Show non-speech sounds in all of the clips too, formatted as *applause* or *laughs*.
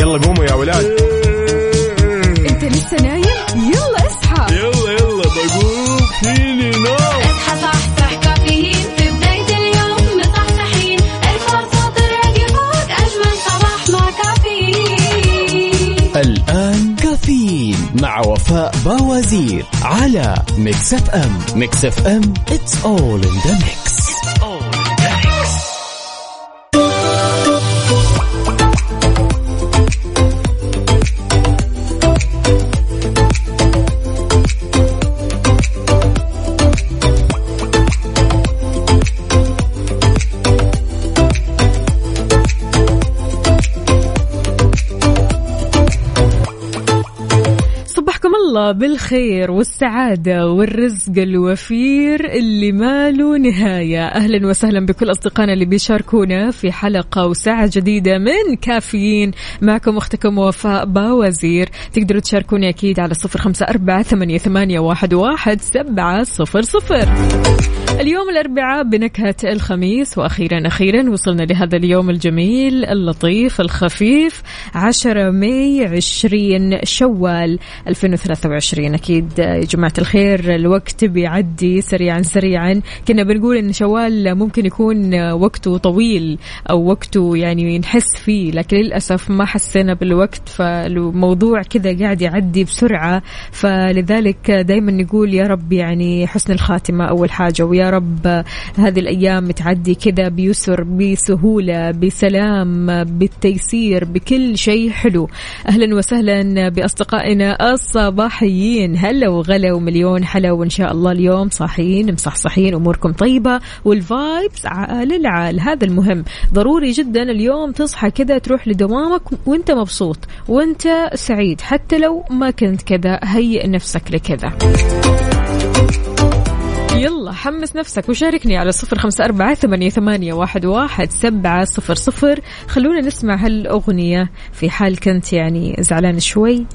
يلا قوموا يا ولاد. انت لسه نايم؟ يلا اصحى. يلا يلا بقوم. فيني نوم. اصحى صحصح كافيين. في بداية اليوم مصحصحين. الفرصة تراقي فوق أجمل صباح مع كافيين. الآن كافيين مع وفاء باوزير على Mix FM. Mix FM it's all in the mix. الله بالخير والسعادة والرزق الوفير اللي ما له نهاية. أهلا وسهلا بكل أصدقائنا اللي بيشاركونا في حلقة وساعة جديدة من كافيين. معكم أختكم وفاء باوزير. تقدروا تشاركوني أكيد على صفر خمسة أربعة ثمانية, واحد سبعة صفر صفر. اليوم الأربعاء بنكهة الخميس وأخيرا أخيرا وصلنا لهذا اليوم الجميل اللطيف الخفيف 10 ماي 20 شوال 2023 أكيد يا جماعة الخير الوقت بيعدي سريعا سريعا. كنا بنقول إن شوال ممكن يكون وقته طويل أو وقته يعني نحس فيه لكن للأسف ما حسينا بالوقت فالموضوع كذا قاعد يعدي بسرعة. فلذلك دايما نقول يا رب يعني حسن الخاتمة أول حاجة ويا رب هذه الأيام تعدي كذا بيسر بسهولة بسلام بالتيسير بكل شيء حلو. أهلا وسهلا بأصدقائنا الصباحيين هلا وغلا ومليون حلا وإن شاء الله اليوم صاحيين مصحصحين أموركم طيبة والفايبس عال العال. هذا المهم. ضروري جدا اليوم تصحى كذا تروح لدوامك وإنت مبسوط وإنت سعيد حتى لو ما كنت كذا هيئ نفسك لكذا. يلا حمس نفسك وشاركني على صفر خمسة أربعة ثمانية, واحد سبعة صفر صفر. خلونا نسمع هالأغنية في حال كنت يعني. زعلان شوي؟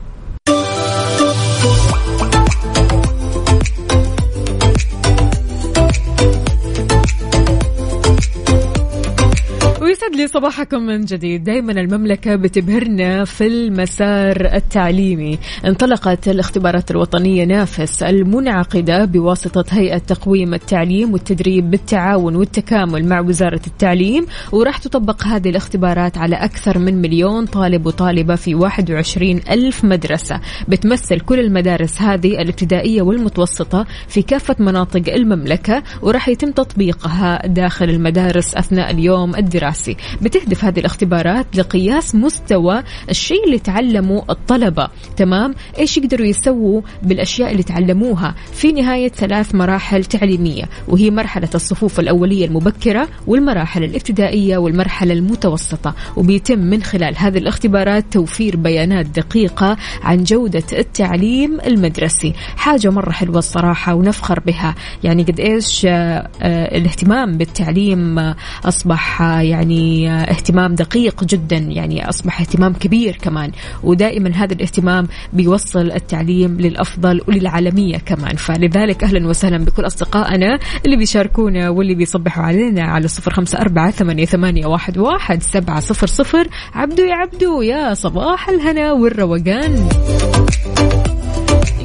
ويسعد لي صباحكم من جديد. دائما المملكة بتبهرنا في المسار التعليمي. انطلقت الاختبارات الوطنية نافس المنعقدة بواسطة هيئة تقويم التعليم والتدريب بالتعاون والتكامل مع وزارة التعليم وراح تطبق هذه الاختبارات على أكثر من مليون طالب وطالبة في 21 ألف مدرسة. بتمثل كل المدارس هذه الابتدائية والمتوسطة في كافة مناطق المملكة وراح يتم تطبيقها داخل المدارس أثناء اليوم الدراسي. بتهدف هذه الاختبارات لقياس مستوى الشيء اللي تعلمه الطلبة. تمام؟ إيش يقدروا يسووا بالأشياء اللي تعلموها في نهاية ثلاث مراحل تعليمية وهي مرحلة الصفوف الأولية المبكرة والمراحل الابتدائية والمرحلة المتوسطة. وبيتم من خلال هذه الاختبارات توفير بيانات دقيقة عن جودة التعليم المدرسي. حاجة مرة حلوة الصراحة ونفخر بها. يعني قد إيش آه، آه، الاهتمام بالتعليم آه، أصبح آه، يعني اهتمام دقيق جدا يعني أصبح اهتمام كبير كمان. ودائما هذا الاهتمام بيوصل التعليم للأفضل وللعالمية كمان. فلذلك أهلا وسهلا بكل أصدقائنا اللي بيشاركونا واللي بيصبحوا علينا على صفر خمسة أربعة ثمانية واحد, واحد سبعة صفر صفر. عبدو يا عبدو يا صباح الهنا والروقان.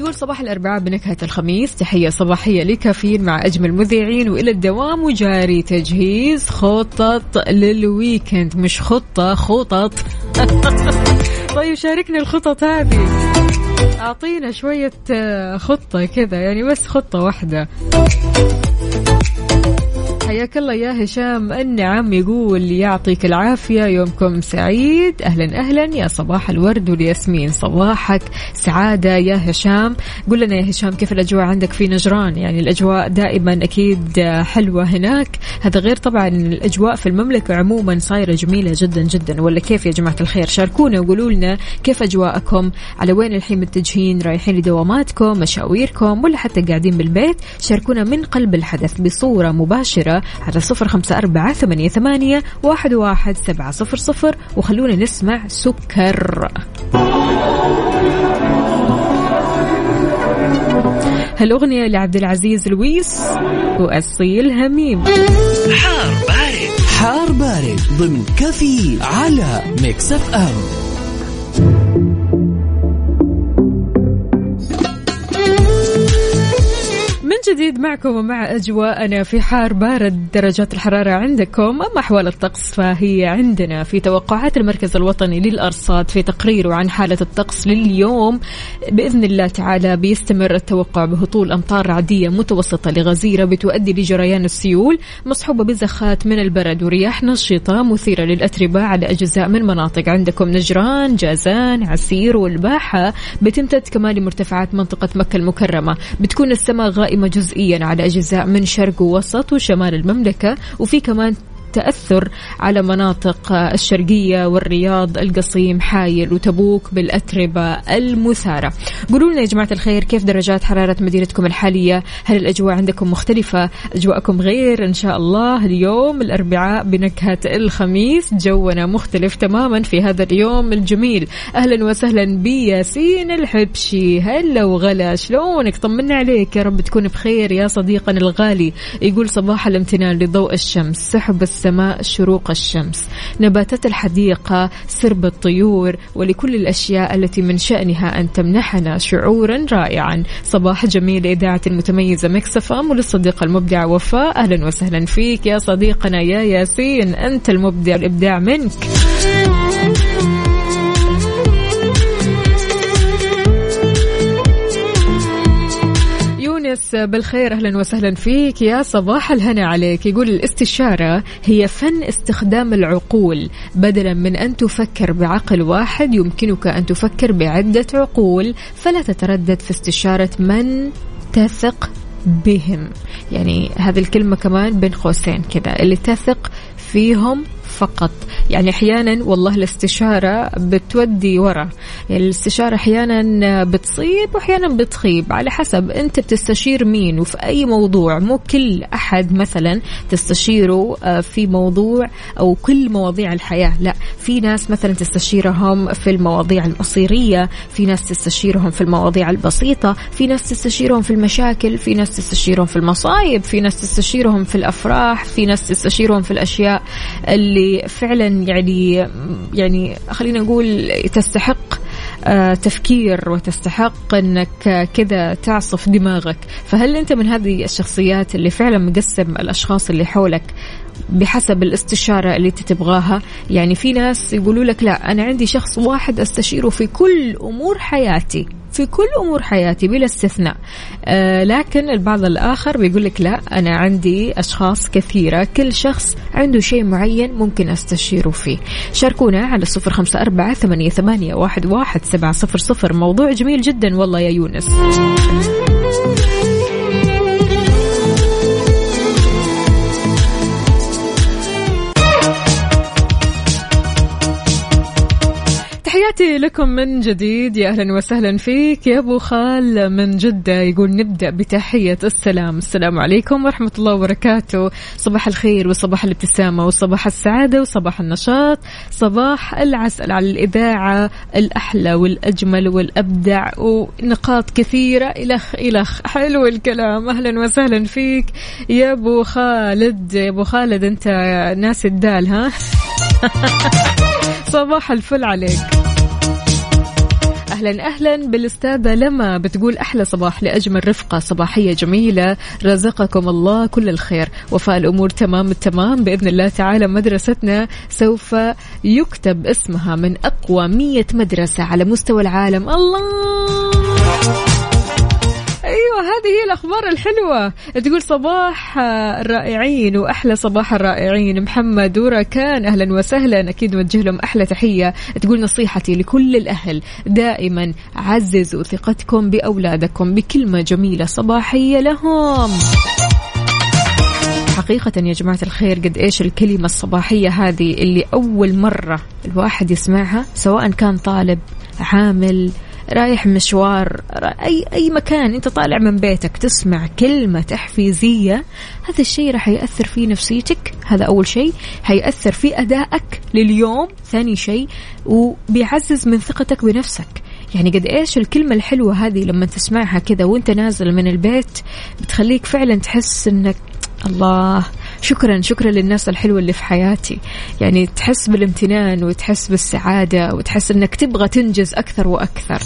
يقول صباح الأربعاء بنكهة الخميس تحية صباحية لكافيين مع أجمل مذيعين وإلى الدوام وجاري تجهيز خطط للويكند مش خطة خطط. *laughs* طيب شاركنا الخطط هذه. أعطينا شوية آه، خطة كذا يعني بس خطة واحدة. حياك الله يا هشام. النعم يقول يعطيك العافية يومكم سعيد. أهلا أهلا. يا صباح الورد والياسمين صباحك سعادة يا هشام. قل لنا يا هشام كيف الأجواء عندك في نجران؟ يعني الأجواء دائما أكيد حلوة هناك. هذا غير طبعا الأجواء في المملكة عموما صايرة جميلة جدا جدا. ولا كيف يا جماعة الخير؟ شاركونا وقولوا لنا كيف أجواءكم؟ على وين الحين متجهين؟ رايحين لدواماتكم مشاويركم ولا حتى قاعدين بالبيت؟ شاركونا من قلب الحدث بصورة مباشرة. على صفر خمسة أربعة ثمانية, ثمانية واحد, واحد سبعة صفر صفر. وخلونا نسمع سكر. هالأغنية لعبد العزيز لويس وأصيل هميم. حار بارد. حار بارد ضمن كفي على Mix FM. جديد معكم ومع أجواءنا في حار بارد درجات الحرارة عندكم. أما أحوال الطقس فهي عندنا. في توقعات المركز الوطني للأرصاد في تقريره عن حالة الطقس لليوم بإذن الله تعالى بيستمر التوقع بهطول أمطار رعدية متوسطة لغزيرة بتؤدي لجريان السيول مصحوبة بزخات من البرد ورياح نشطة مثيرة للأتربة على أجزاء من مناطق. عندكم نجران جازان عسير والباحة. بتمتد كمان لمرتفعات منطقة مكة المكرمة. بتكون السماء غائمة جزئيا على أجزاء من شرق ووسط وشمال المملكة وفي كمان تأثر على مناطق الشرقية والرياض القصيم حايل وتبوك بالأتربة المثارة. قولوا لنا يا جماعة الخير كيف درجات حرارة مدينتكم الحالية؟ هل الأجواء عندكم مختلفة؟ أجواءكم غير إن شاء الله. اليوم الأربعاء بنكهة الخميس جونا مختلف تماما في هذا اليوم الجميل. أهلا وسهلا بياسين الحبشي. هلا وغلا شلونك؟ طمنا عليك. يا رب تكون بخير يا صديقنا الغالي. يقول صباح الامتنان لضوء الشمس. سحب السماء شروق الشمس. نباتات الحديقة سرب الطيور ولكل الأشياء التي من شأنها أن تمنحنا شعورا رائعا. صباح جميل إذاعة المتميزة مكسفام وللصديقة المبدعة وفاء. أهلا وسهلا فيك يا صديقنا يا ياسين أنت المبدع الإبداع منك. بالخير أهلا وسهلا فيك. يا صباح الهنا عليك. يقول الاستشارة هي فن استخدام العقول بدلا من أن تفكر بعقل واحد يمكنك أن تفكر بعدة عقول. فلا تتردد في استشارة من تثق بهم. يعني هذه الكلمة كمان بين قوسين كذا اللي تثق فيهم فقط. يعني أحيانا والله الاستشارة بتودي ورا. الاستشارة أحيانا بتصيب وأحيانا بتخيب على حسب أنت بتستشير مين وفي أي موضوع. مو كل أحد مثلا تستشيره آه، في موضوع أو كل مواضيع الحياة. لا في ناس مثلا تستشيرهم في المواضيع المصيرية في ناس تستشيرهم في المواضيع البسيطة في ناس تستشيرهم في المشاكل في ناس تستشيرهم في المصايب في ناس تستشيرهم في الأفراح في ناس تستشيرهم في الأشياء اللي فعلا يعني يعني خلينا نقول تستحق آه، تفكير وتستحق إنك كذا تعصف دماغك. فهل أنت من هذه الشخصيات اللي فعلا مقسم الأشخاص اللي حولك بحسب الاستشارة اللي انت تبغاها. يعني في ناس يقولوا لك لا أنا عندي شخص واحد أستشيره في كل أمور حياتي في كل أمور حياتي بلا استثناء. آه لكن البعض الآخر بيقول لك لا أنا عندي أشخاص كثيرة كل شخص عنده شيء معين ممكن أستشيره فيه. شاركونا على صفر خمسة أربعة ثمانية, ثمانية واحد, واحد سبعة صفر صفر. موضوع جميل جدا والله يا يونس. تحياتي لكم من جديد. يا أهلا وسهلا فيك. يا أبو خال من جدة يقول نبدأ بتحية السلام. السلام عليكم ورحمة الله وبركاته. صباح الخير وصباح الابتسامة وصباح السعادة وصباح النشاط. صباح العسل على الاذاعه الأحلى والأجمل والأبدع ونقاط كثيرة. الخ الخ حلو الكلام. أهلا وسهلا فيك. يا أبو خالد. يا أبو خالد أنت ناس الدال ها؟ *laughs* صباح الفل عليك. أهلا أهلا. بالأستاذة لما بتقول أحلى صباح لأجمل رفقة صباحية جميلة. رزقكم الله كل الخير. وفاء الأمور تمام التمام. بإذن الله تعالى مدرستنا سوف يكتب اسمها من أقوى مية مدرسة على مستوى العالم. الله! أيوه هذه هي الأخبار الحلوة. تقول صباح الرائعين وأحلى صباح الرائعين. محمد وركان أهلا وسهلا. أكيد نوجه لهم أحلى تحية. تقول نصيحتي لكل الأهل دائما عززوا ثقتكم بأولادكم بكلمة جميلة صباحية لهم. حقيقة يا جماعة الخير قد إيش الكلمة الصباحية هذه اللي أول مرة الواحد يسمعها سواء كان طالب عامل رايح مشوار أي أي مكان أنت طالع من بيتك تسمع كلمة تحفيزية هذا الشيء راح يأثر في نفسيتك هذا أول شيء هيأثر في أدائك لليوم ثاني شيء وبيعزز من ثقتك بنفسك. يعني قد إيش الكلمة الحلوة هذه لما تسمعها كذا وأنت نازل من البيت بتخليك فعلا تحس إنك الله شكرا شكرا للناس الحلوة اللي في حياتي. يعني تحس بالامتنان وتحس بالسعادة وتحس أنك تبغى تنجز أكثر وأكثر.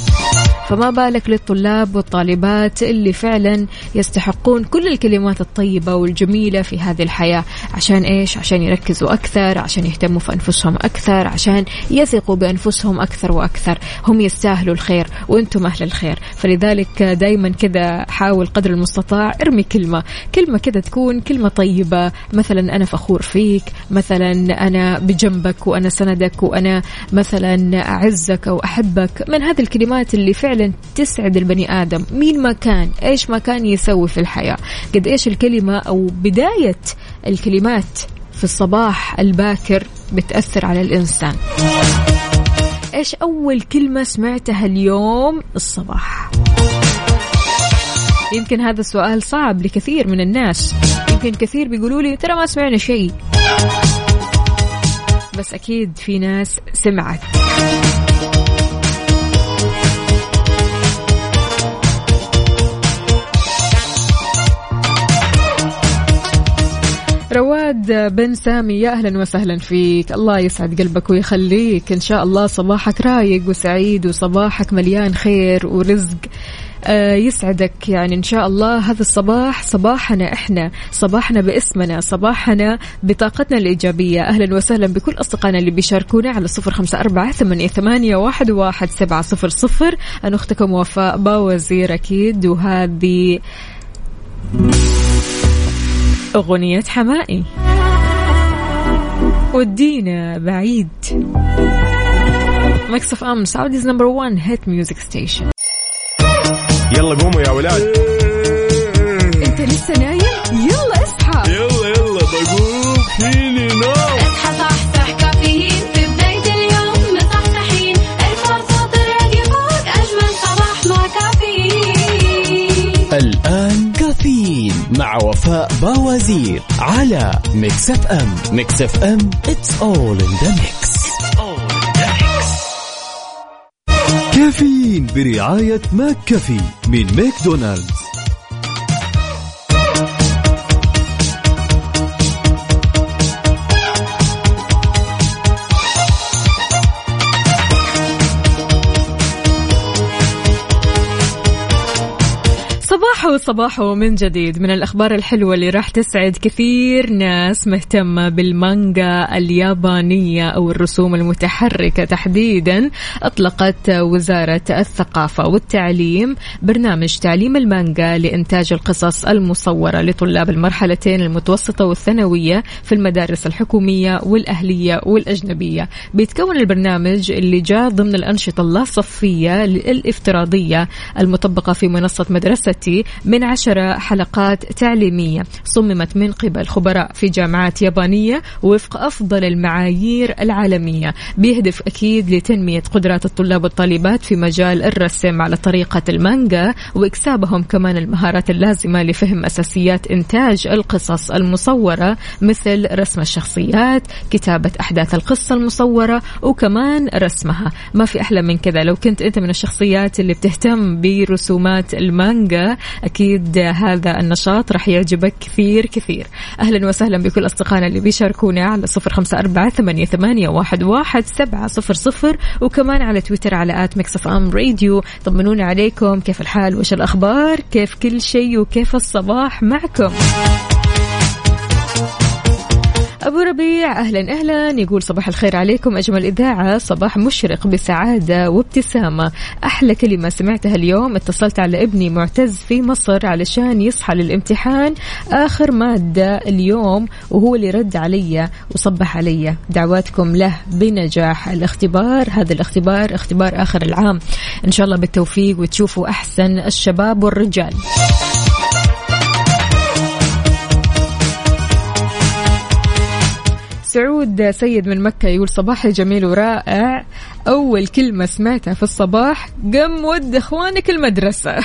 فما بالك للطلاب والطالبات اللي فعلا يستحقون كل الكلمات الطيبة والجميلة في هذه الحياة. عشان إيش؟ عشان يركزوا أكثر عشان يهتموا في أنفسهم أكثر عشان يثقوا بأنفسهم أكثر وأكثر. هم يستاهلوا الخير وأنتم أهل الخير. فلذلك دايما كذا حاول قدر المستطاع ارمي كلمة كلمة كذا تكون كلمة طيبة مثلا أنا فخور فيك مثلا أنا بجنبك وأنا سندك وأنا مثلا أعزك أو أحبك. من هذه الكلمات اللي فعلا تسعد البني آدم. مين ما كان إيش ما كان يسوي في الحياة. قد إيش الكلمة أو بداية الكلمات في الصباح الباكر بتأثر على الإنسان. إيش أول كلمة سمعتها اليوم الصباح؟ يمكن هذا السؤال صعب لكثير من الناس. يمكن كثير بيقولوا لي ترى ما سمعنا شيء. بس أكيد في ناس سمعت. رواد بن سامي يا أهلا وسهلا فيك. الله يسعد قلبك ويخليك. إن شاء الله صباحك رايق وسعيد وصباحك مليان خير ورزق. يسعدك. يعني إن شاء الله هذا الصباح صباحنا إحنا صباحنا باسمنا صباحنا بطاقتنا الإيجابية. أهلا وسهلا بكل أصدقائنا اللي بيشاركونا على صفر خمسة أربعة ثمانية واحد, واحد سبعة صفر صفر. أنا أختكم وفاء باوزير أكيد وهذه أغنية حمائي. ودينا بعيد. Mix FM Saudi's number 1 hit music station يلا قوموا يا ولاد. انت لسه نايم؟ يلا اصحى. يلا يلا بقوم. فيني نوم اصحى صحصح كافيين. في بداية اليوم مصحصحين. الفرصة تراك فوق أجمل صباح مع كافيين. الآن كافيين مع وفاء باوزير على Mix FM. Mix FM it's all in the mix. كافيين برعاية McCafé من ماكدونالدز. صباحو صباحو من جديد. من الأخبار الحلوة اللي راح تسعد كثير ناس مهتمة بالمانجا اليابانية أو الرسوم المتحركة. تحديدا أطلقت وزارة الثقافة والتعليم برنامج تعليم المانجا لإنتاج القصص المصورة لطلاب المرحلتين المتوسطة والثانوية في المدارس الحكومية والأهلية والأجنبية. بيتكون البرنامج اللي جاء ضمن الأنشطة اللاصفية الإفتراضية المطبقة في منصة مدرستي من عشرة حلقات تعليمية صممت من قبل خبراء في جامعات يابانية وفق أفضل المعايير العالمية بيهدف أكيد لتنمية قدرات الطلاب والطالبات في مجال الرسم على طريقة المانجا وإكسابهم كمان المهارات اللازمة لفهم أساسيات إنتاج القصص المصورة مثل رسم الشخصيات كتابة أحداث القصة المصورة وكمان رسمها. ما في أحلى من كذا. لو كنت أنت من الشخصيات اللي بتهتم برسومات المانجا أكيد هذا النشاط راح يعجبك كثير كثير. أهلا وسهلا بكل أصدقائنا اللي بيشاركونا على صفر خمسة أربعة ثمانية, واحد, واحد سبعة صفر صفر وكمان على تويتر على at Mix FM Radio. طمنونا عليكم كيف الحال وش الأخبار كيف كل شيء وكيف الصباح معكم؟ أبو ربيع أهلا أهلا. يقول صباح الخير عليكم أجمل إذاعة صباح مشرق بسعادة وابتسامة. أحلى كلمة سمعتها اليوم اتصلت على ابني معتز في مصر علشان يصحى للامتحان. آخر مادة اليوم وهو اللي رد علي وصبح علي. دعواتكم له بنجاح الاختبار. هذا الاختبار اختبار آخر العام. إن شاء الله بالتوفيق وتشوفوا أحسن الشباب والرجال. سعود سيد من مكة يقول صباحي جميل ورائع. أول كلمة سمعتها في الصباح قم ود إخوانك المدرسة. *laughs*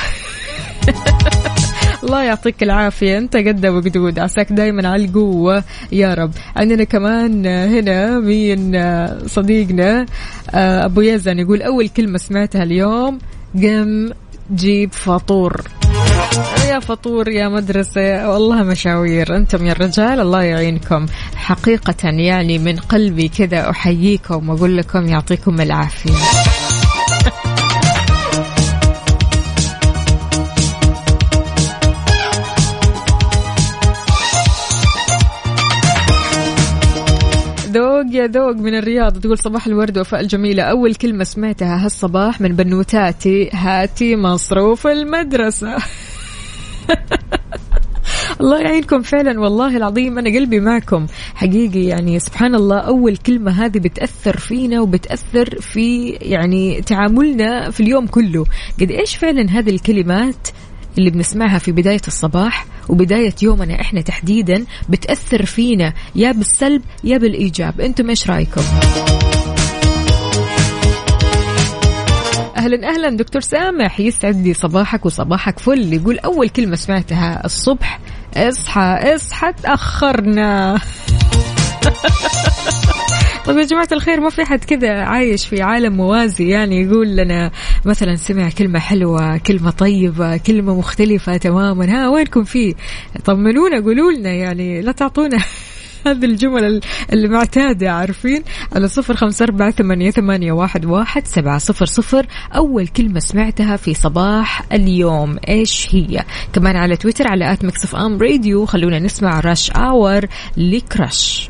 الله يعطيك العافية. أنت قد وقدود. عساك دايما على القوة يا رب. عندنا كمان هنا مين؟ صديقنا أبو يزن يقول أول كلمة سمعتها اليوم قم جيب فطور. يا فطور يا مدرسة والله مشاوير. أنتم يا الرجال الله يعينكم. حقيقة يعني من قلبي كذا أحييكم وأقول لكم يعطيكم العافية. *laughs* ذوق يا ذوق من الرياض تقول صباح الورد وفاء الجميلة. أول كلمة سمعتها هالصباح من بنوتاتي. هاتي مصروف المدرسة. *laughs* الله يعينكم فعلا والله العظيم أنا قلبي معكم. حقيقي يعني سبحان الله أول كلمة هذه بتأثر فينا وبتأثر في يعني تعاملنا في اليوم كله. قد إيش فعلا هذه الكلمات اللي بنسمعها في بداية الصباح وبداية يومنا إحنا تحديدا بتأثر فينا يا بالسلب يا بالإيجاب. أنتم إيش رأيكم؟ أهلا أهلا دكتور سامح يسعد لي صباحك وصباحك فل يقول أول كلمة سمعتها الصبح اصحى اصحى تأخرنا. *laughs* طيب يا جماعة الخير ما في حد كذا عايش في عالم موازي؟ يعني يقول لنا مثلا سمع كلمة حلوة كلمة طيبة كلمة مختلفة تماما. ها وينكم فيه طمنونا قولوا لنا يعني لا تعطونا *laughs* هذه الجمل المعتادة عارفين؟ على صفر خمسة أربعة ثمانية, ثمانية واحد, واحد سبعة صفر صفر. أول كلمة سمعتها في صباح اليوم إيش هي؟ كمان على تويتر على at Mix FM Radio. خلونا نسمع Rush Hour ل Crush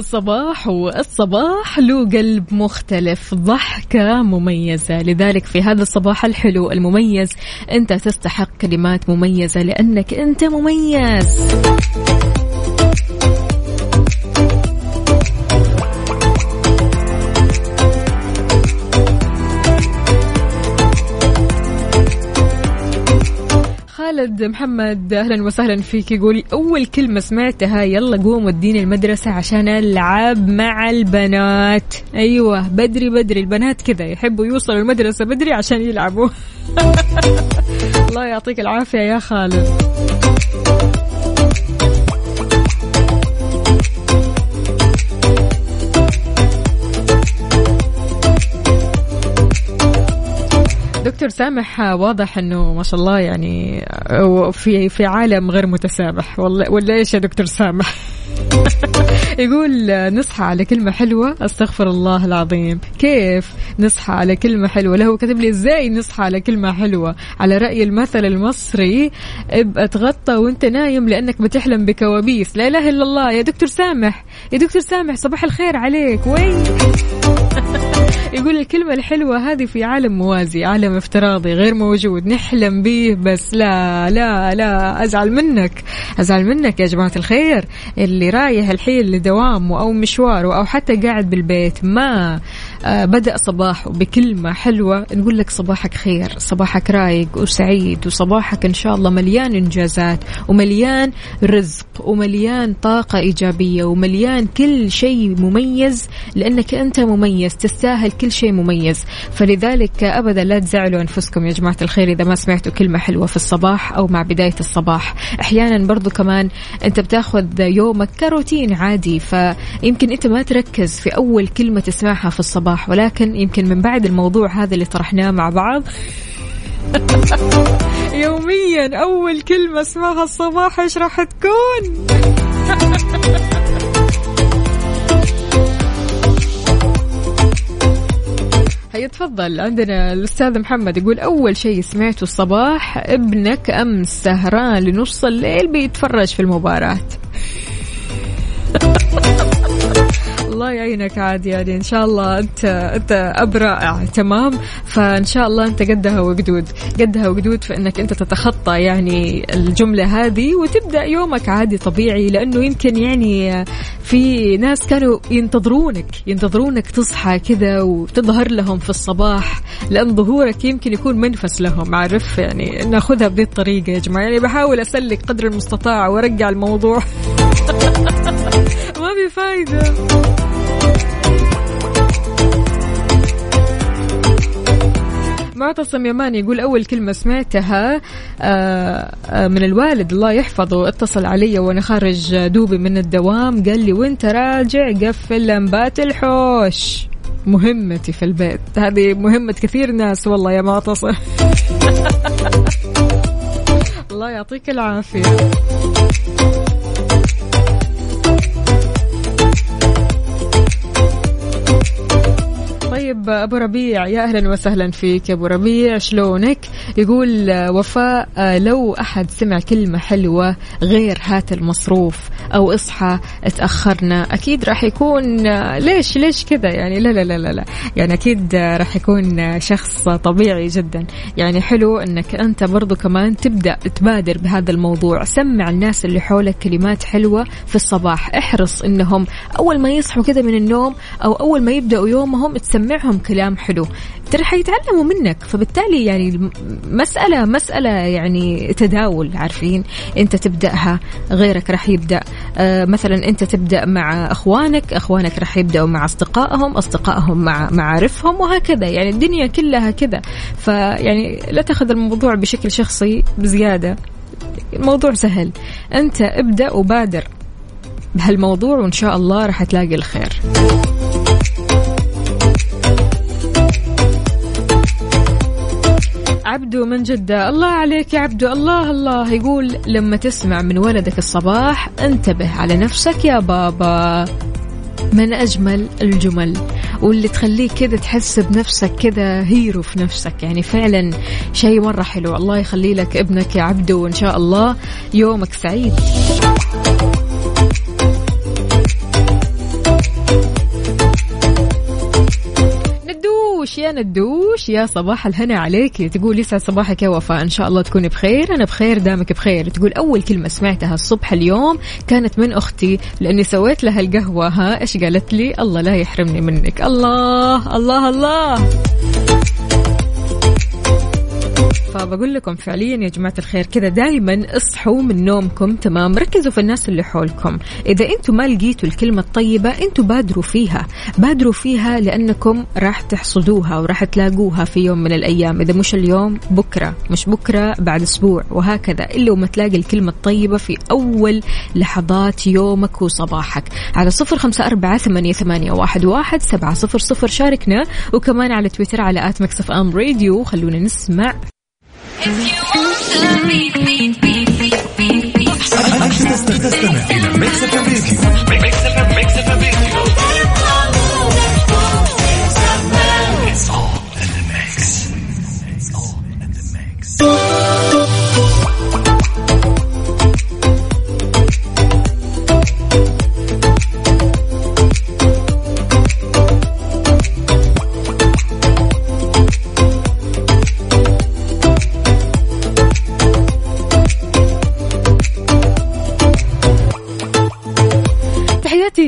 صباح الصباح الصباح له قلب مختلف ضحكة مميزة. لذلك في هذا الصباح الحلو المميز أنت تستحق كلمات مميزة لأنك أنت مميز. خالد محمد أهلا وسهلا فيك. يقول أول كلمة سمعتها يلا قوم وديني المدرسة عشان ألعب مع البنات. أيوه بدري بدري. البنات كذا يحبوا يوصلوا المدرسة بدري عشان يلعبوا. *laughs* الله يعطيك العافية يا خالد. دكتور سامح واضح إنه ما شاء الله يعني في في عالم غير متسامح. والله ولا إيش يا دكتور سامح؟ *laughs* يقول نصحى على كلمة حلوة. أستغفر الله العظيم. كيف نصحى على كلمة حلوة؟ له كتب لي إزاي نصحى على كلمة حلوة؟ على رأي المثل المصري ابقى تغطى وأنت نايم لأنك بتحلم بكوابيس. لا إله إلا الله. يا دكتور سامح يا دكتور سامح صباح الخير عليك. وين؟ *laughs* يقول الكلمة الحلوة هذه في عالم موازي عالم افتراضي غير موجود نحلم به بس لا لا لا أزعل منك أزعل منك يا جماعة الخير. اللي رايح الحين لدوام أو مشوار أو حتى قاعد بالبيت ما بدأ صباحه بكلمة حلوة نقول لك صباحك خير صباحك رايق وسعيد وصباحك إن شاء الله مليان إنجازات ومليان رزق ومليان طاقة إيجابية ومليان كل شيء مميز لأنك أنت مميز تستاهل كل شيء مميز. فلذلك أبدا لا تزعلوا أنفسكم يا جماعة الخير إذا ما سمعتوا كلمة حلوة في الصباح أو مع بداية الصباح. أحيانا برضو كمان أنت بتاخذ يومك كروتين عادي فيمكن أنت ما تركز في أول كلمة تسمعها في الصباح. ولكن يمكن من بعد الموضوع هذا اللي طرحناه مع بعض. *laughs* يوميا أول كلمة اسمعها الصباح إيش راح تكون؟ *laughs* هيا تفضل عندنا الأستاذ محمد يقول أول شيء سمعته الصباح ابنك أمس سهران لنص الليل بيتفرج في المباراة. الله يعينك عاد يعني إن شاء الله انت أنت اب رائع تمام. فإن شاء الله أنت قدها وقدود. قدها وقدود في إنك أنت تتخطى يعني الجملة هذه وتبدأ يومك عادي طبيعي لأنه يمكن يعني في ناس كانوا ينتظرونك ينتظرونك تصحى كذا وتظهر لهم في الصباح لأن ظهورك يمكن يكون منفس لهم عارف؟ يعني ناخذها بهذه الطريقة يا جماعة. يعني بحاول أسلك قدر المستطاع وأرجع الموضوع. *laughs* *laughs* ما في فايدة. معتصم يماني يقول أول كلمة سمعتها آه، آه، من الوالد الله يحفظه اتصل علي وأنا خارج دوبي من الدوام قال لي وانت راجع قفل لمبات الحوش. مهمتي في البيت. هذه مهمة كثير ناس والله يا معتصم. *laughs* الله يعطيك العافية. طيب أبو ربيع يا أهلا وسهلا فيك يا أبو ربيع. شلونك؟ يقول وفاء لو أحد سمع كلمة حلوة غير هات المصروف أو اصحى اتأخرنا. أكيد راح يكون ليش ليش كذا؟ يعني لا لا لا لا, لا. يعني أكيد راح يكون شخص طبيعي جدا. يعني حلو إنك أنت برضو كمان تبدأ تبادر بهذا الموضوع. سمع الناس اللي حولك كلمات حلوة في الصباح. احرص إنهم أول ما يصحوا كذا من النوم أو أول ما يبدأوا يومهم تسمعهم كلام حلو. ترى حيتعلموا منك فبالتالي يعني مسألة مسألة يعني تداول عارفين؟ انت تبدأها غيرك راح يبدأ. آه مثلا انت تبدأ مع اخوانك اخوانك راح يبدأوا مع اصدقائهم اصدقائهم مع معارفهم وهكذا. يعني الدنيا كلها كذا. فيعني لا تأخذ الموضوع بشكل شخصي بزيادة. الموضوع سهل. انت ابدأ وبادر بهالموضوع وإن شاء الله راح تلاقي الخير. عبدو من جدة. الله عليك يا عبدو. الله الله. يقول لما تسمع من ولدك الصباح انتبه على نفسك يا بابا. من أجمل الجمل. واللي تخليك كذا تحس بنفسك كذا هيرو في نفسك. يعني فعلا شيء مرة حلو. الله يخلي لك ابنك يا عبدو وإن شاء الله يومك سعيد. ندوش يا ندوش يا صباح الهنا عليك. تقول يسعد صباحك يا وفاء إن شاء الله تكوني بخير. أنا بخير دامك بخير. تقول أول كلمة سمعتها الصبح اليوم كانت من أختي لأني سويت لها القهوة. ها إيش قالت لي؟ الله لا يحرمني منك. الله الله الله. فبقول لكم فعليا يا جماعة الخير كذا دائما اصحوا من نومكم تمام؟ ركزوا في الناس اللي حولكم. إذا أنتم ما لقيتوا الكلمة الطيبة أنتم بادروا فيها. بادروا فيها لأنكم راح تحصدوها وراح تلاقوها في يوم من الأيام. إذا مش اليوم بكرة. مش بكرة بعد أسبوع. وهكذا. إلا وما تلاقي الكلمة الطيبة في أول لحظات يومك وصباحك. على صفر خمسة أربعة ثمانية, ثمانية واحد, واحد سبعة صفر صفر. شاركنا. وكمان على تويتر على at Mix FM Radio. خلونا نسمع. أنت تستمع إلى Mix FM Radio Mix FM Radio It's all in the mix. It's all in the mix.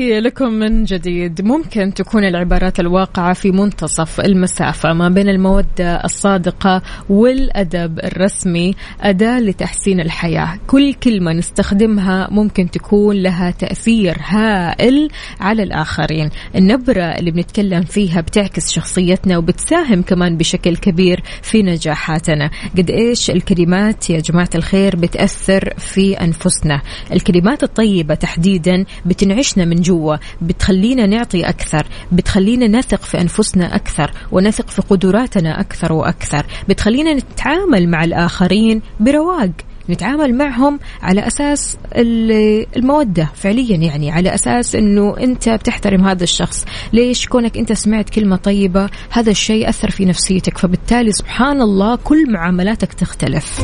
تحياتي لكم من جديد. ممكن تكون العبارات الواقعة في منتصف المسافة ما بين المودة الصادقة والأدب الرسمي أداة لتحسين الحياة. كل كلمة نستخدمها ممكن تكون لها تأثير هائل على الآخرين. النبرة اللي بنتكلم فيها بتعكس شخصيتنا وبتساهم كمان بشكل كبير في نجاحاتنا. قد إيش الكلمات يا جماعة الخير بتأثر في أنفسنا؟ الكلمات الطيبة تحديدا بتنعشنا من جوا بتخلينا نعطي أكثر بتخلينا نثق في أنفسنا أكثر ونثق في قدراتنا أكثر وأكثر. بتخلينا نتعامل مع الآخرين برواق نتعامل معهم على أساس ال- المودة فعليا يعني على أساس إنه أنت بتحترم هذا الشخص. ليش؟ كونك أنت سمعت كلمة طيبة هذا الشيء أثر في نفسيتك فبالتالي سبحان الله كل معاملاتك تختلف.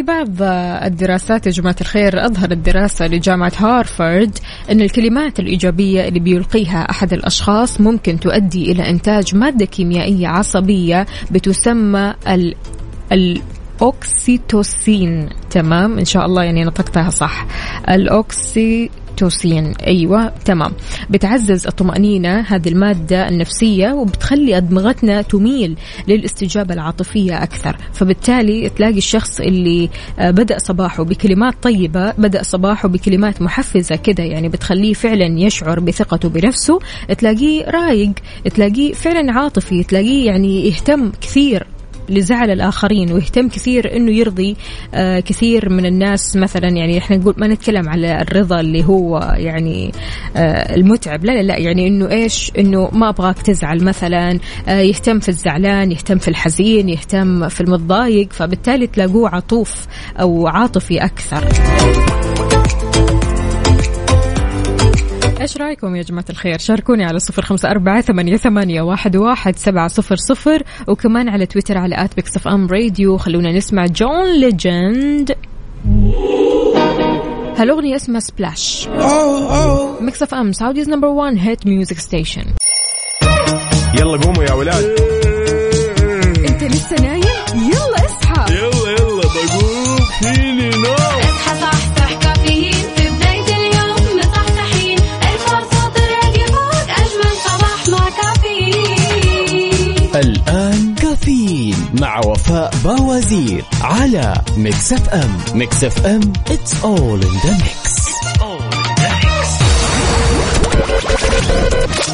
في بعض الدراسات يا جماعة الخير. أظهرت دراسة لجامعة هارفارد أن الكلمات الإيجابية اللي بيلقيها أحد الأشخاص ممكن تؤدي إلى إنتاج مادة كيميائية عصبية بتسمى ال ال الأوكسيتوسين. تمام؟ إن شاء الله يعني نطقتها صح. الأوكسي توسين أيوه تمام. بتعزز الطمأنينة هذه المادة النفسية وبتخلي أدمغتنا تميل للاستجابة العاطفية أكثر. فبالتالي تلاقي الشخص اللي آه، بدأ صباحه بكلمات طيبة بدأ صباحه بكلمات محفزة كده يعني بتخليه فعلا يشعر بثقته بنفسه تلاقيه رايق تلاقيه فعلا عاطفي تلاقيه يعني يهتم كثير لزعل الآخرين ويهتم كثير إنه يرضي آه كثير من الناس مثلا يعني إحنا نقول ما نتكلم على الرضا اللي هو يعني آه المتعب لا لا لا يعني إنه إيش؟ إنه ما أبغاك تزعل مثلا آه يهتم في الزعلان يهتم في الحزين يهتم في المتضايق فبالتالي تلاقوه عطوف أو عاطفي أكثر. إيش رأيكم يا جماعة الخير؟ شاركوني على صفر خمسة أربعة ثمانيه, ثمانية واحد, واحد سبعة صفر صفر وكمان على تويتر على at Mix FM Radio خلونا نسمع John Legend هالاغنيه اسمها Splash Mix FM Saudi's number 1 hit music station يلا قوموا يا ولاد. أنت لسه نايم؟ مع وفاء باوزير على Mix FM Mix FM it's all in the mix.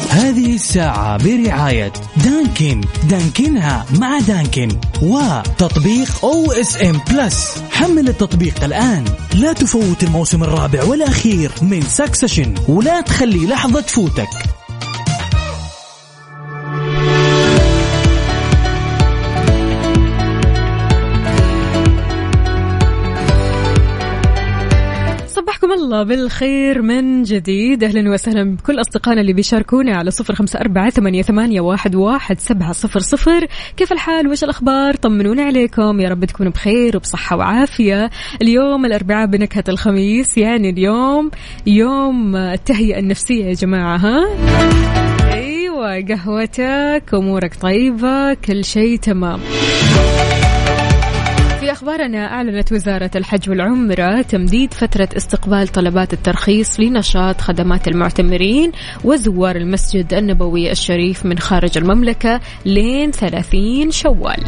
هذه الساعة برعاية Dunkin'. دانكنها مع Dunkin'. وتطبيق OSN Plus حمل التطبيق الآن. لا تفوت الموسم الرابع والأخير من Succession ولا تخلي لحظة تفوتك. الله بالخير من جديد. أهلا وسهلا بكل أصدقائنا اللي بيشاركونا على صفر خمسة أربعة ثمانية, واحد, سبعة صفر صفر. كيف الحال؟ وش الأخبار؟ طمنونا عليكم. يا رب تكونوا بخير وبصحة وعافية. اليوم الأربعاء بنكهة الخميس يعني اليوم يوم التهيئة النفسية يا جماعة ها؟ أيوه قهوتك أمورك طيبة كل شيء تمام. في أخبارنا أعلنت وزارة الحج والعمرة تمديد فترة استقبال طلبات الترخيص لنشاط خدمات المعتمرين وزوار المسجد النبوي الشريف من خارج المملكة لين 30 شوال.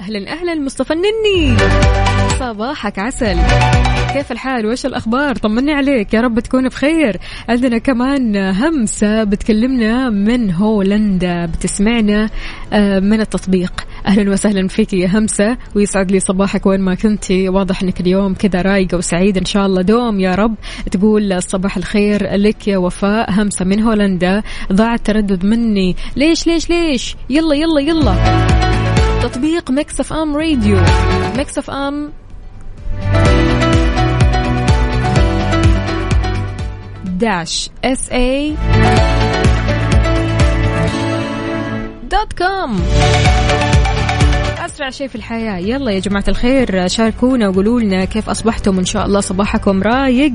أهلا أهلا مصطفى النني. صباحك عسل. كيف الحال؟ وش الأخبار؟ طمني عليك يا رب تكون بخير. عندنا كمان همسة بتكلمنا من هولندا بتسمعنا آه، من التطبيق. أهلا وسهلا فيك يا همسة ويسعد لي صباحك وين ما كنتي واضح إنك اليوم كذا رايقه وسعيده إن شاء الله. دوم يا رب تقول صباح الخير لك يا وفاء. همسة من هولندا ضاع التردد مني. ليش ليش ليش؟ يلا يلا يلا. تطبيق Mix FM Radio. Mix FM داش أسرع شيء في الحياة. يلا يا جماعة الخير شاركونا وقولوا لنا كيف أصبحتم إن شاء الله صباحكم رايق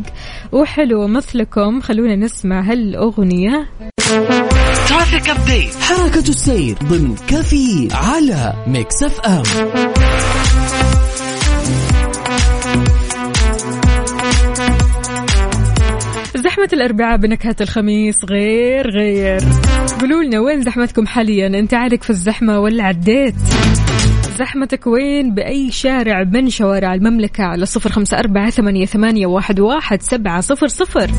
وحلو مثلكم. خلونا نسمع هالأغنية. traffic update حركة السير ضمن كافيين على ميكس أف أم. زحمة الأربعاء بنكهة الخميس غير غير. قولوا لنا وين زحمتكم حاليا؟ أنت عارك في الزحمة ولا عديت زحمتك وين بأي شارع من شوارع المملكة على صفر خمسة أربعة ثمانية, واحد, سبعة صفر صفر.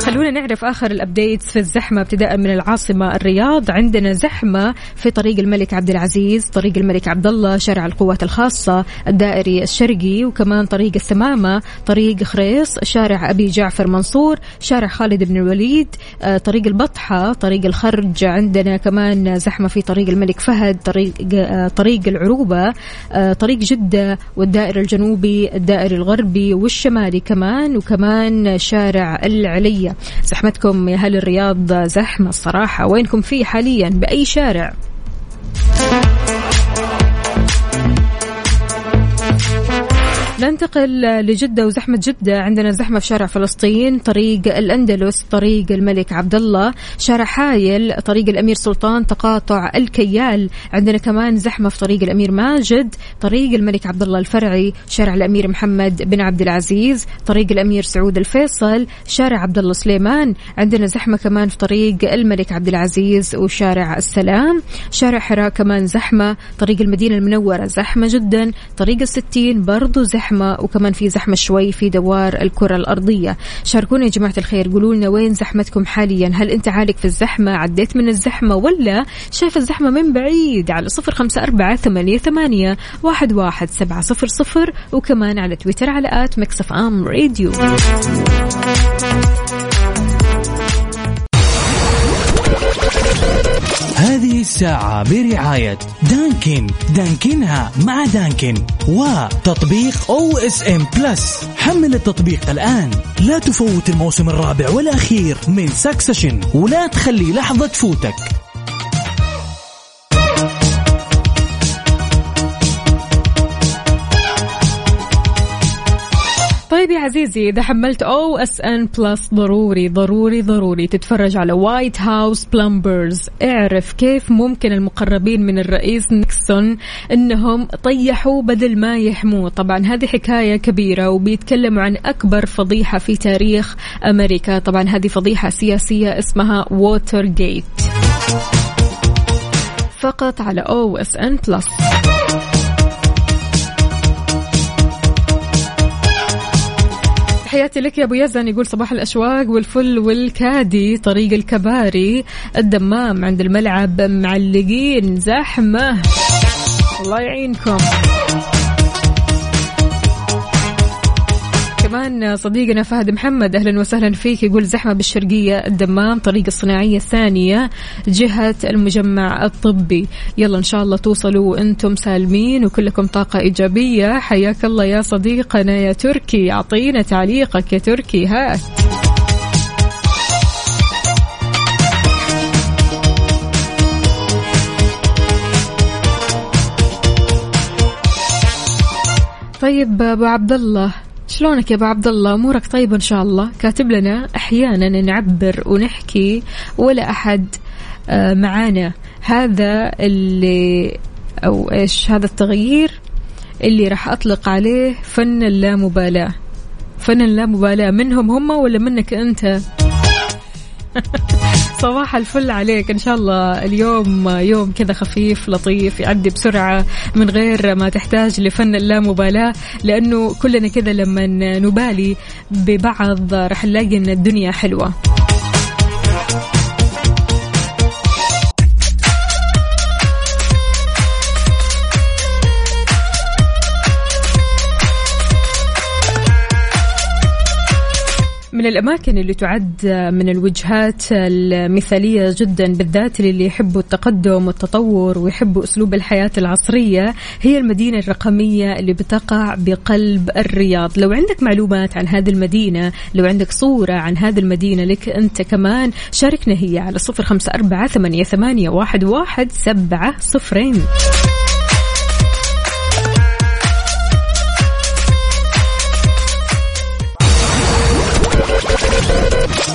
خلونا نعرف آخر الأبديتس في الزحمة ابتداء من العاصمة الرياض. عندنا زحمة في طريق الملك عبد العزيز طريق الملك عبد الله شارع القوات الخاصة الدائري الشرقي وكمان طريق السمامة طريق خريص شارع أبي جعفر منصور شارع خالد بن الوليد آه، طريق البطحة طريق الخرج. عندنا كمان زحمة في طريق الملك فهد طريق آه، طريق العروبة آه، طريق جدة والدائري الجنوبي الدائري الغربي والشمالي كمان وكمان شارع العلية زحمتكم يا أهل الرياض زحمة الصراحة. وينكم فيه حاليا بأي شارع؟ ننتقل لجدة وزحمة جدة. عندنا زحمة في شارع فلسطين طريق الأندلس طريق الملك عبد الله شارع حايل طريق الأمير سلطان تقاطع الكيال. عندنا كمان زحمة في طريق الأمير ماجد طريق الملك عبد الله الفرعي شارع الأمير محمد بن عبد العزيز طريق الأمير سعود الفيصل شارع عبد الله سليمان. عندنا زحمة كمان في طريق الملك عبد العزيز وشارع السلام. شارع حراء كمان زحمة طريق المدينة المنورة زحمة جدا طريق الستين برضو زحمة. وكمان في زحمة شوي في دوار الكرة الأرضية. شاركونا يا جماعة الخير قولوا لنا وين زحمتكم حاليا؟ هل أنت عالق في الزحمة؟ عديت من الزحمة ولا شايف الزحمة من بعيد؟ على صفر خمسة أربعة ثمانية, ثمانية واحد, واحد سبعة صفر صفر وكمان على تويتر على at ميكس أف أم راديو. هذه الساعة برعاية دانكن. دانكنها مع دانكن. وتطبيق أو اس ان بلس حمل التطبيق الآن. لا تفوت الموسم الرابع والأخير من سكسشن ولا تخلي لحظة تفوتك. طيب يا عزيزي إذا حملت أو اس ان بلس ضروري ضروري ضروري تتفرج على وايت هاوس بلمبرز اعرف كيف ممكن المقربين من الرئيس نيكسون إنهم طيحوا بدل ما يحموه. طبعا هذه حكاية كبيرة وبيتكلموا عن أكبر فضيحة في تاريخ أمريكا. طبعا هذه فضيحة سياسية اسمها ووتر جيت فقط على أو اس ان بلس تحياتي لك يا أبو يزن. يقول صباح الأشواق والفل والكادي طريق الكباري الدمام عند الملعب معلقين زحمة. الله يعينكم. كمان صديقنا فهد محمد أهلا وسهلا فيك. يقول زحمة بالشرقية الدمام طريق الصناعية الثانية جهة المجمع الطبي. يلا إن شاء الله توصلوا وأنتم سالمين وكلكم طاقة إيجابية. حياك الله يا صديقنا يا تركي. أعطينا تعليقك يا تركي. هات طيب أبو عبد الله. شلونك يا أبو عبد الله أمورك طيبة إن شاء الله. كاتب لنا أحيانا نعبر ونحكي ولا أحد آه، معانا. هذا اللي أو إيش هذا التغيير اللي راح أطلق عليه فن اللامبالاة. فن اللامبالاة منهم هم ولا منك أنت؟ *laughs* صباح الفل عليك. إن شاء الله اليوم يوم كذا خفيف لطيف يعدي بسرعة من غير ما تحتاج لفن اللامبالاة لأنه كلنا كذا لما نبالي ببعض راح نلاقي إن الدنيا حلوة. من الأماكن اللي تعد من الوجهات المثالية جدا بالذات للي يحبوا التقدم والتطور ويحبوا أسلوب الحياة العصرية هي المدينة الرقمية اللي بتقع بقلب الرياض. لو عندك معلومات عن هذه المدينة لو عندك صورة عن هذه المدينة لك أنت كمان شاركنا هي على صفر خمسة أربعة ثمانية, واحد سبعة صفرين.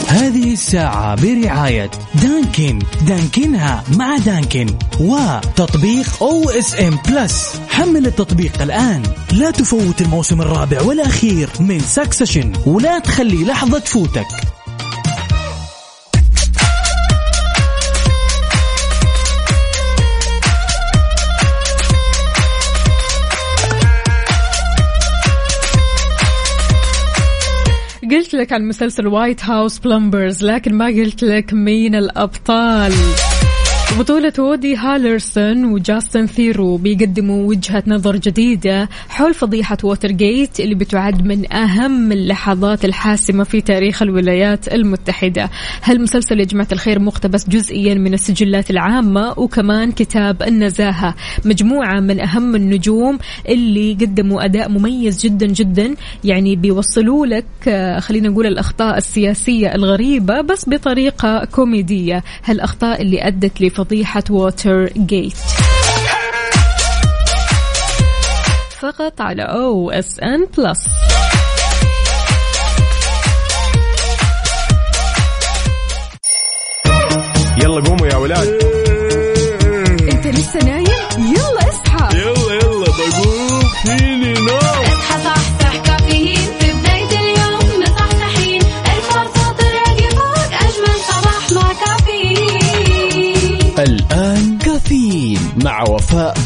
هذه الساعة برعاية دانكن. دانكنها مع دانكن وتطبيق أو اس ان بلس حمل التطبيق الآن. لا تفوت الموسم الرابع والأخير من سكسشن ولا تخلي لحظة تفوتك. قلت لك عن مسلسل وايت هاوس بلمبرز لكن ما قلت لك مين الأبطال. بطولة وودي هالرسون وجاستن ثيرو بيقدموا وجهة نظر جديدة حول فضيحة ووتر جيت اللي بتعد من أهم اللحظات الحاسمة في تاريخ الولايات المتحدة. هالمسلسل يا جماعة الخير مقتبس جزئيا من السجلات العامة وكمان كتاب النزاهة. مجموعة من أهم النجوم اللي قدموا أداء مميز جدا جدا. يعني بيوصلوا لك آه، خلينا نقول الأخطاء السياسية الغريبة بس بطريقة كوميدية. هالأخطاء اللي أدت لفضيحة ووتر جيت. فقط على أو اس ان بلس يلا قوموا يا ولاد. انت لسه نايم؟ يلا اصحى. يلا يلا بقوم. فيني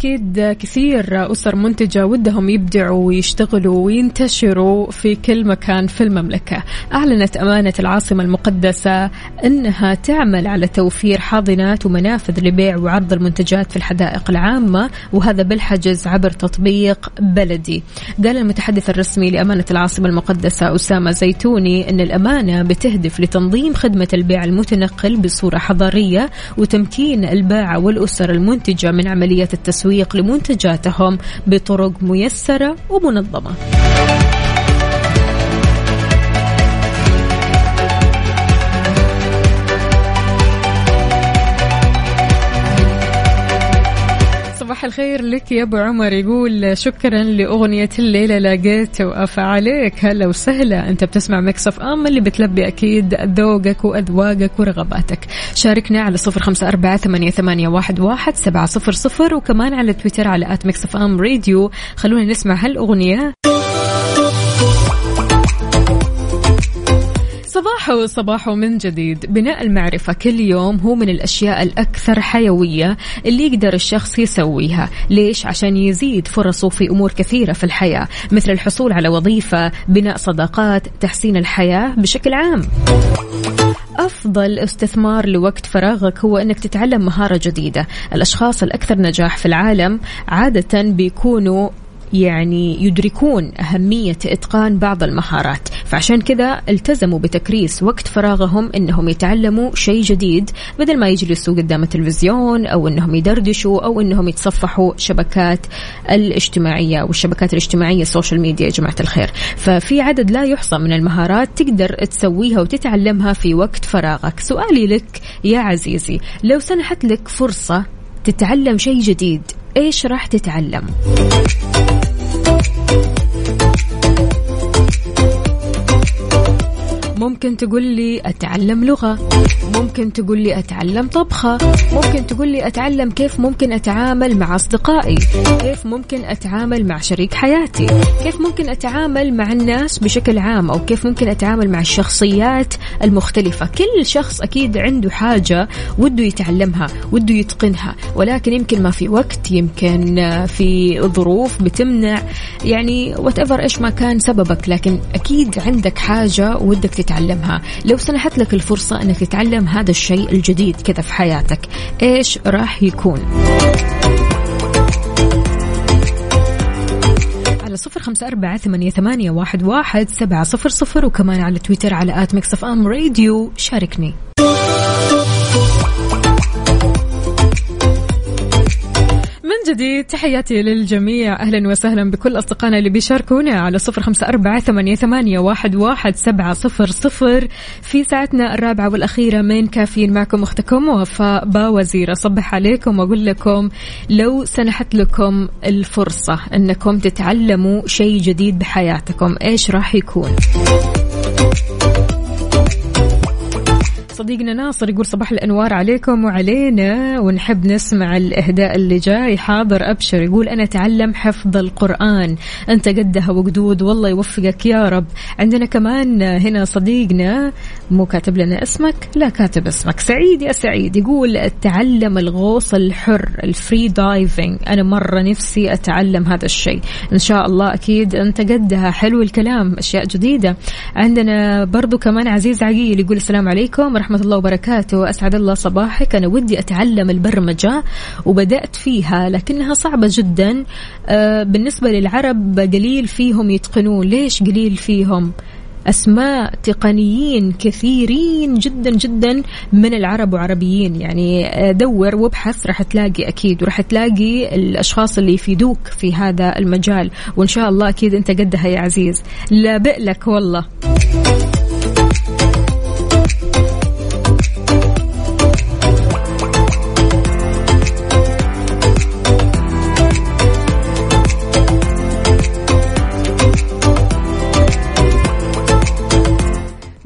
أكيد كثير أسر منتجة ودهم يبدعوا ويشتغلوا وينتشروا في كل مكان في المملكة. أعلنت أمانة العاصمة المقدسة أنها تعمل على توفير حاضنات ومنافذ لبيع وعرض المنتجات في الحدائق العامة وهذا بالحجز عبر تطبيق بلدي. قال المتحدث الرسمي لأمانة العاصمة المقدسة أسامة زيتوني أن الأمانة بتهدف لتنظيم خدمة البيع المتنقل بصورة حضارية وتمكين الباعة والأسر المنتجة من عملية التسويق لمنتجاتهم بطرق ميسرة ومنظمة. الخير لك يا أبو عمر. يقول شكرا لأغنية الليلة لقيت وافى عليك هلا وسهلا. أنت بتسمع مكسف ام اللي بتلبي أكيد ذوقك وأذواقك ورغباتك. شاركنا على صفر خمسة أربعة ثمانية, ثمانية واحد, واحد سبعة صفر صفر وكمان على تويتر على at ميكس اف ام راديو خلونا نسمع هالأغنية. صباحو صباحو من جديد. بناء المعرفة كل يوم هو من الأشياء الأكثر حيوية اللي يقدر الشخص يسويها. ليش؟ عشان يزيد فرصه في أمور كثيرة في الحياة مثل الحصول على وظيفة بناء صداقات تحسين الحياة بشكل عام. أفضل استثمار لوقت فراغك هو أنك تتعلم مهارة جديدة. الأشخاص الأكثر نجاح في العالم عادة بيكونوا يعني يدركون أهمية إتقان بعض المهارات. فعشان كذا التزموا بتكريس وقت فراغهم أنهم يتعلموا شيء جديد بدل ما يجلسوا قدام التلفزيون أو أنهم يدردشوا أو أنهم يتصفحوا شبكات الاجتماعية والشبكات الاجتماعية ال social media يا جماعة الخير. ففي عدد لا يحصى من المهارات تقدر تسويها وتتعلمها في وقت فراغك. سؤالي لك يا عزيزي لو سنحت لك فرصة تتعلم شيء جديد إيش راح تتعلم؟ ممكن تقول لي أتعلم لغة ممكن تقول لي أتعلم طبخة ممكن تقول لي أتعلم كيف ممكن أتعامل مع أصدقائي كيف ممكن أتعامل مع شريك حياتي كيف ممكن أتعامل مع الناس بشكل عام أو كيف ممكن أتعامل مع الشخصيات المختلفة. كل شخص أكيد عنده حاجة وده يتعلمها وده يتقنها ولكن يمكن ما في وقت يمكن في ظروف بتمنع. يعني وات إيش ما كان سببك لكن أكيد عندك حاجة ودك تتعلمها. لو سنحت لك الفرصة أنك تتعلم هذا الشيء الجديد كذا في حياتك إيش راح يكون؟ على صفر خمسة أربعة ثمانية, ثمانية واحد, واحد سبعة صفر صفر وكمان على تويتر على at ميكس أف أم راديو. شاركني. من جديد تحياتي للجميع. أهلا وسهلا بكل أصدقائنا اللي بيشاركونا على صفر خمسة أربعة ثمانية, واحد, واحد سبعة صفر صفر. في ساعتنا الرابعة والأخيرة من كافيين معكم أختكم وفاء باوزير أصبح عليكم وأقول لكم لو سنحت لكم الفرصة أنكم تتعلموا شيء جديد بحياتكم إيش راح يكون؟ صديقنا ناصر يقول صباح الأنوار عليكم وعلينا ونحب نسمع الإهداء اللي جاي. حاضر أبشر يقول أنا أتعلم حفظ القرآن. أنت قدها وقدود والله يوفقك يا رب. عندنا كمان هنا صديقنا مو كاتب لنا اسمك لا كاتب اسمك سعيد يا سعيد يقول تعلم الغوص الحر ال free diving أنا مرة نفسي أتعلم هذا الشيء. إن شاء الله أكيد أنت قدها. حلو الكلام أشياء جديدة. عندنا برضو كمان عزيز عقيل يقول السلام عليكم ورحمة الله وبركاته. أسعد الله صباحك. أنا ودي أتعلم البرمجة وبدأت فيها لكنها صعبة جدا. آه، بالنسبة للعرب قليل فيهم يتقنون. ليش قليل فيهم؟ أسماء تقنيين كثيرين جدا جدا من العرب وعربيين. يعني آه، دور وابحث راح تلاقي أكيد وراح تلاقي الأشخاص اللي يفيدوك في هذا المجال. وإن شاء الله أكيد أنت قدها يا عزيز. لا بئلك والله.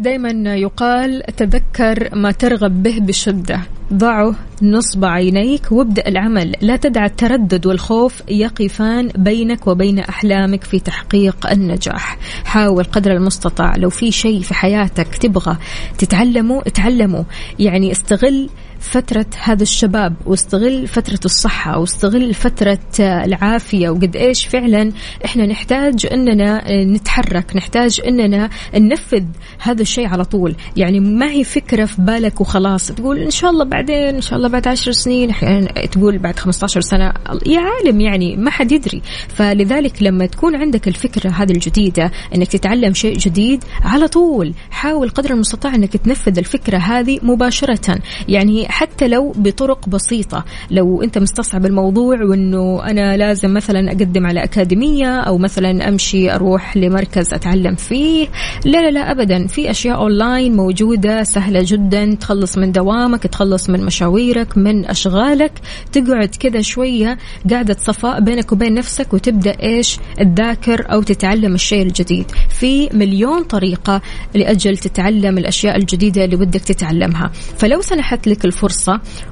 دائما يقال تذكر ما ترغب به بشدة. ضعه نصب عينيك وابدأ العمل. لا تدع التردد والخوف يقفان بينك وبين أحلامك في تحقيق النجاح. حاول قدر المستطاع. لو في شيء في حياتك تبغى تتعلمه اتعلمه. يعني استغل فترة هذا الشباب واستغل فترة الصحة واستغل فترة العافية وقد إيش فعلا إحنا نحتاج أننا نتحرك نحتاج أننا ننفذ هذا الشيء على طول. يعني ما هي فكرة في بالك وخلاص تقول إن شاء الله بعدين إن شاء الله بعد عشر سنين أحيانا تقول بعد 15 سنة. يا عالم يعني ما حد يدري. فلذلك لما تكون عندك الفكرة هذه الجديدة أنك تتعلم شيء جديد على طول حاول قدر المستطاع أنك تنفذ الفكرة هذه مباشرة. يعني حتى لو بطرق بسيطة. لو أنت مستصعب الموضوع وأنه أنا لازم مثلا أقدم على أكاديمية أو مثلا أمشي أروح لمركز أتعلم فيه لا لا لا أبدا. في أشياء أونلاين موجودة سهلة جدا. تخلص من دوامك تخلص من مشاويرك من أشغالك. تقعد كذا شوية قاعدة صفاء بينك وبين نفسك وتبدأ إيش؟ تذاكر أو تتعلم الشيء الجديد. في مليون طريقة لأجل تتعلم الأشياء الجديدة اللي ودك تتعلمها. فلو سنحت لك الفرصة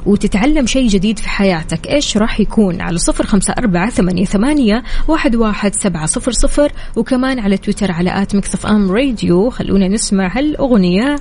وتتعلم شيء جديد في حياتك. إيش راح يكون؟ على صفر خمسة أربعة ثمانية, ثمانية واحد, واحد سبعة صفر صفر وكمان على تويتر على at ميكس أف أم راديو. خلونا نسمع هالأغنية.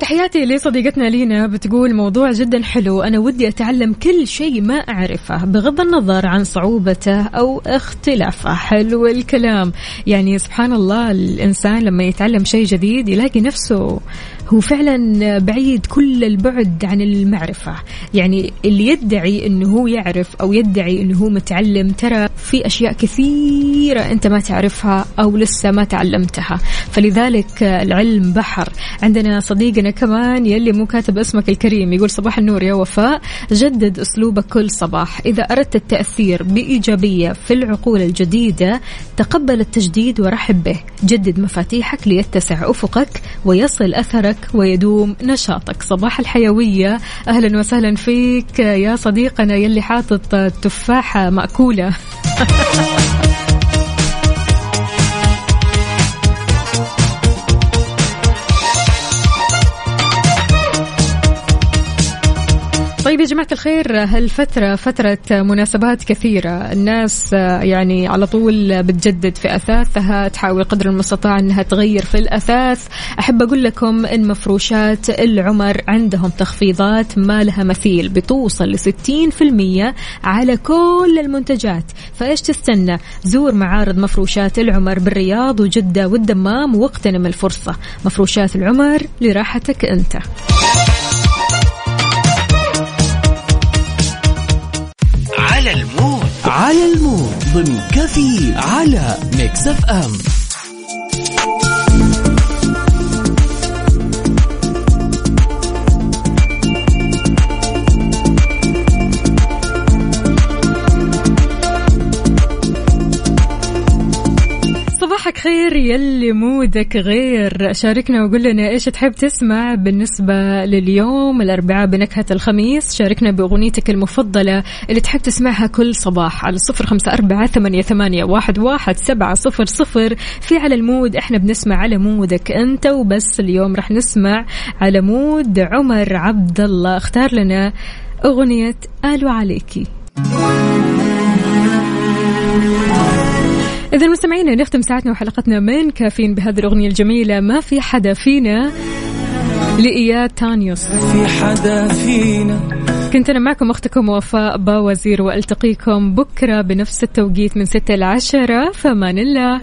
تحياتي لصديقتنا لينا بتقول موضوع جدا حلو. أنا ودي أتعلم كل شيء ما أعرفه بغض النظر عن صعوبته أو اختلافه. حلو الكلام. يعني سبحان الله الإنسان لما يتعلم شيء جديد يلاقي نفسه هو فعلا بعيد كل البعد عن المعرفة. يعني اللي يدعي أنه هو يعرف أو يدعي أنه هو متعلم ترى في أشياء كثيرة أنت ما تعرفها أو لسه ما تعلمتها. فلذلك العلم بحر. عندنا صديقنا كمان يلي مو كاتب اسمك الكريم يقول صباح النور يا وفاء. جدد أسلوبك كل صباح. إذا أردت التأثير بإيجابية في العقول الجديدة تقبل التجديد ورحب به. جدد مفاتيحك ليتسع أفقك ويصل أثرك ويدوم نشاطك. صباح الحيوية. أهلا وسهلا فيك يا صديقنا يلي حاطط تفاحة مأكولة. *laughs* طيب يا جماعة الخير هالفترة فترة مناسبات كثيرة. الناس يعني على طول بتجدد في أثاثها تحاول قدر المستطاع أنها تغير في الأثاث. أحب أقول لكم أن مفروشات العمر عندهم تخفيضات ما لها مثيل بتوصل في المية على كل المنتجات. فإيش تستنى؟ زور معارض مفروشات العمر بالرياض وجدة والدمام واغتنم الفرصة. مفروشات العمر لراحتك أنت. على ال mood ضمن كفي على ميكس أف أم. خير يلي mood ك غير. شاركنا وقول لنا إيش تحب تسمع بالنسبة لليوم الأربعاء بنكهة الخميس. شاركنا بأغنيتك المفضلة اللي تحب تسمعها كل صباح على صفر خمسة أربعة ثمانية, ثمانية واحد, واحد سبعة صفر صفر. في على ال mood إحنا بنسمع على mood ك. أنت وبس اليوم رح نسمع على mood عمر عبد الله. اختار لنا أغنية قالوا عليكي إذا مستمعينا نختم ساعتنا وحلقتنا من كافيين بهذه الأغنية الجميلة. ما في حدا فينا لإياد تانيوس. في حدا فينا. كنت أنا معكم أختكم وفاء باوزير وألتقيكم بكرة بنفس التوقيت من 6 ل 10 فمان الله.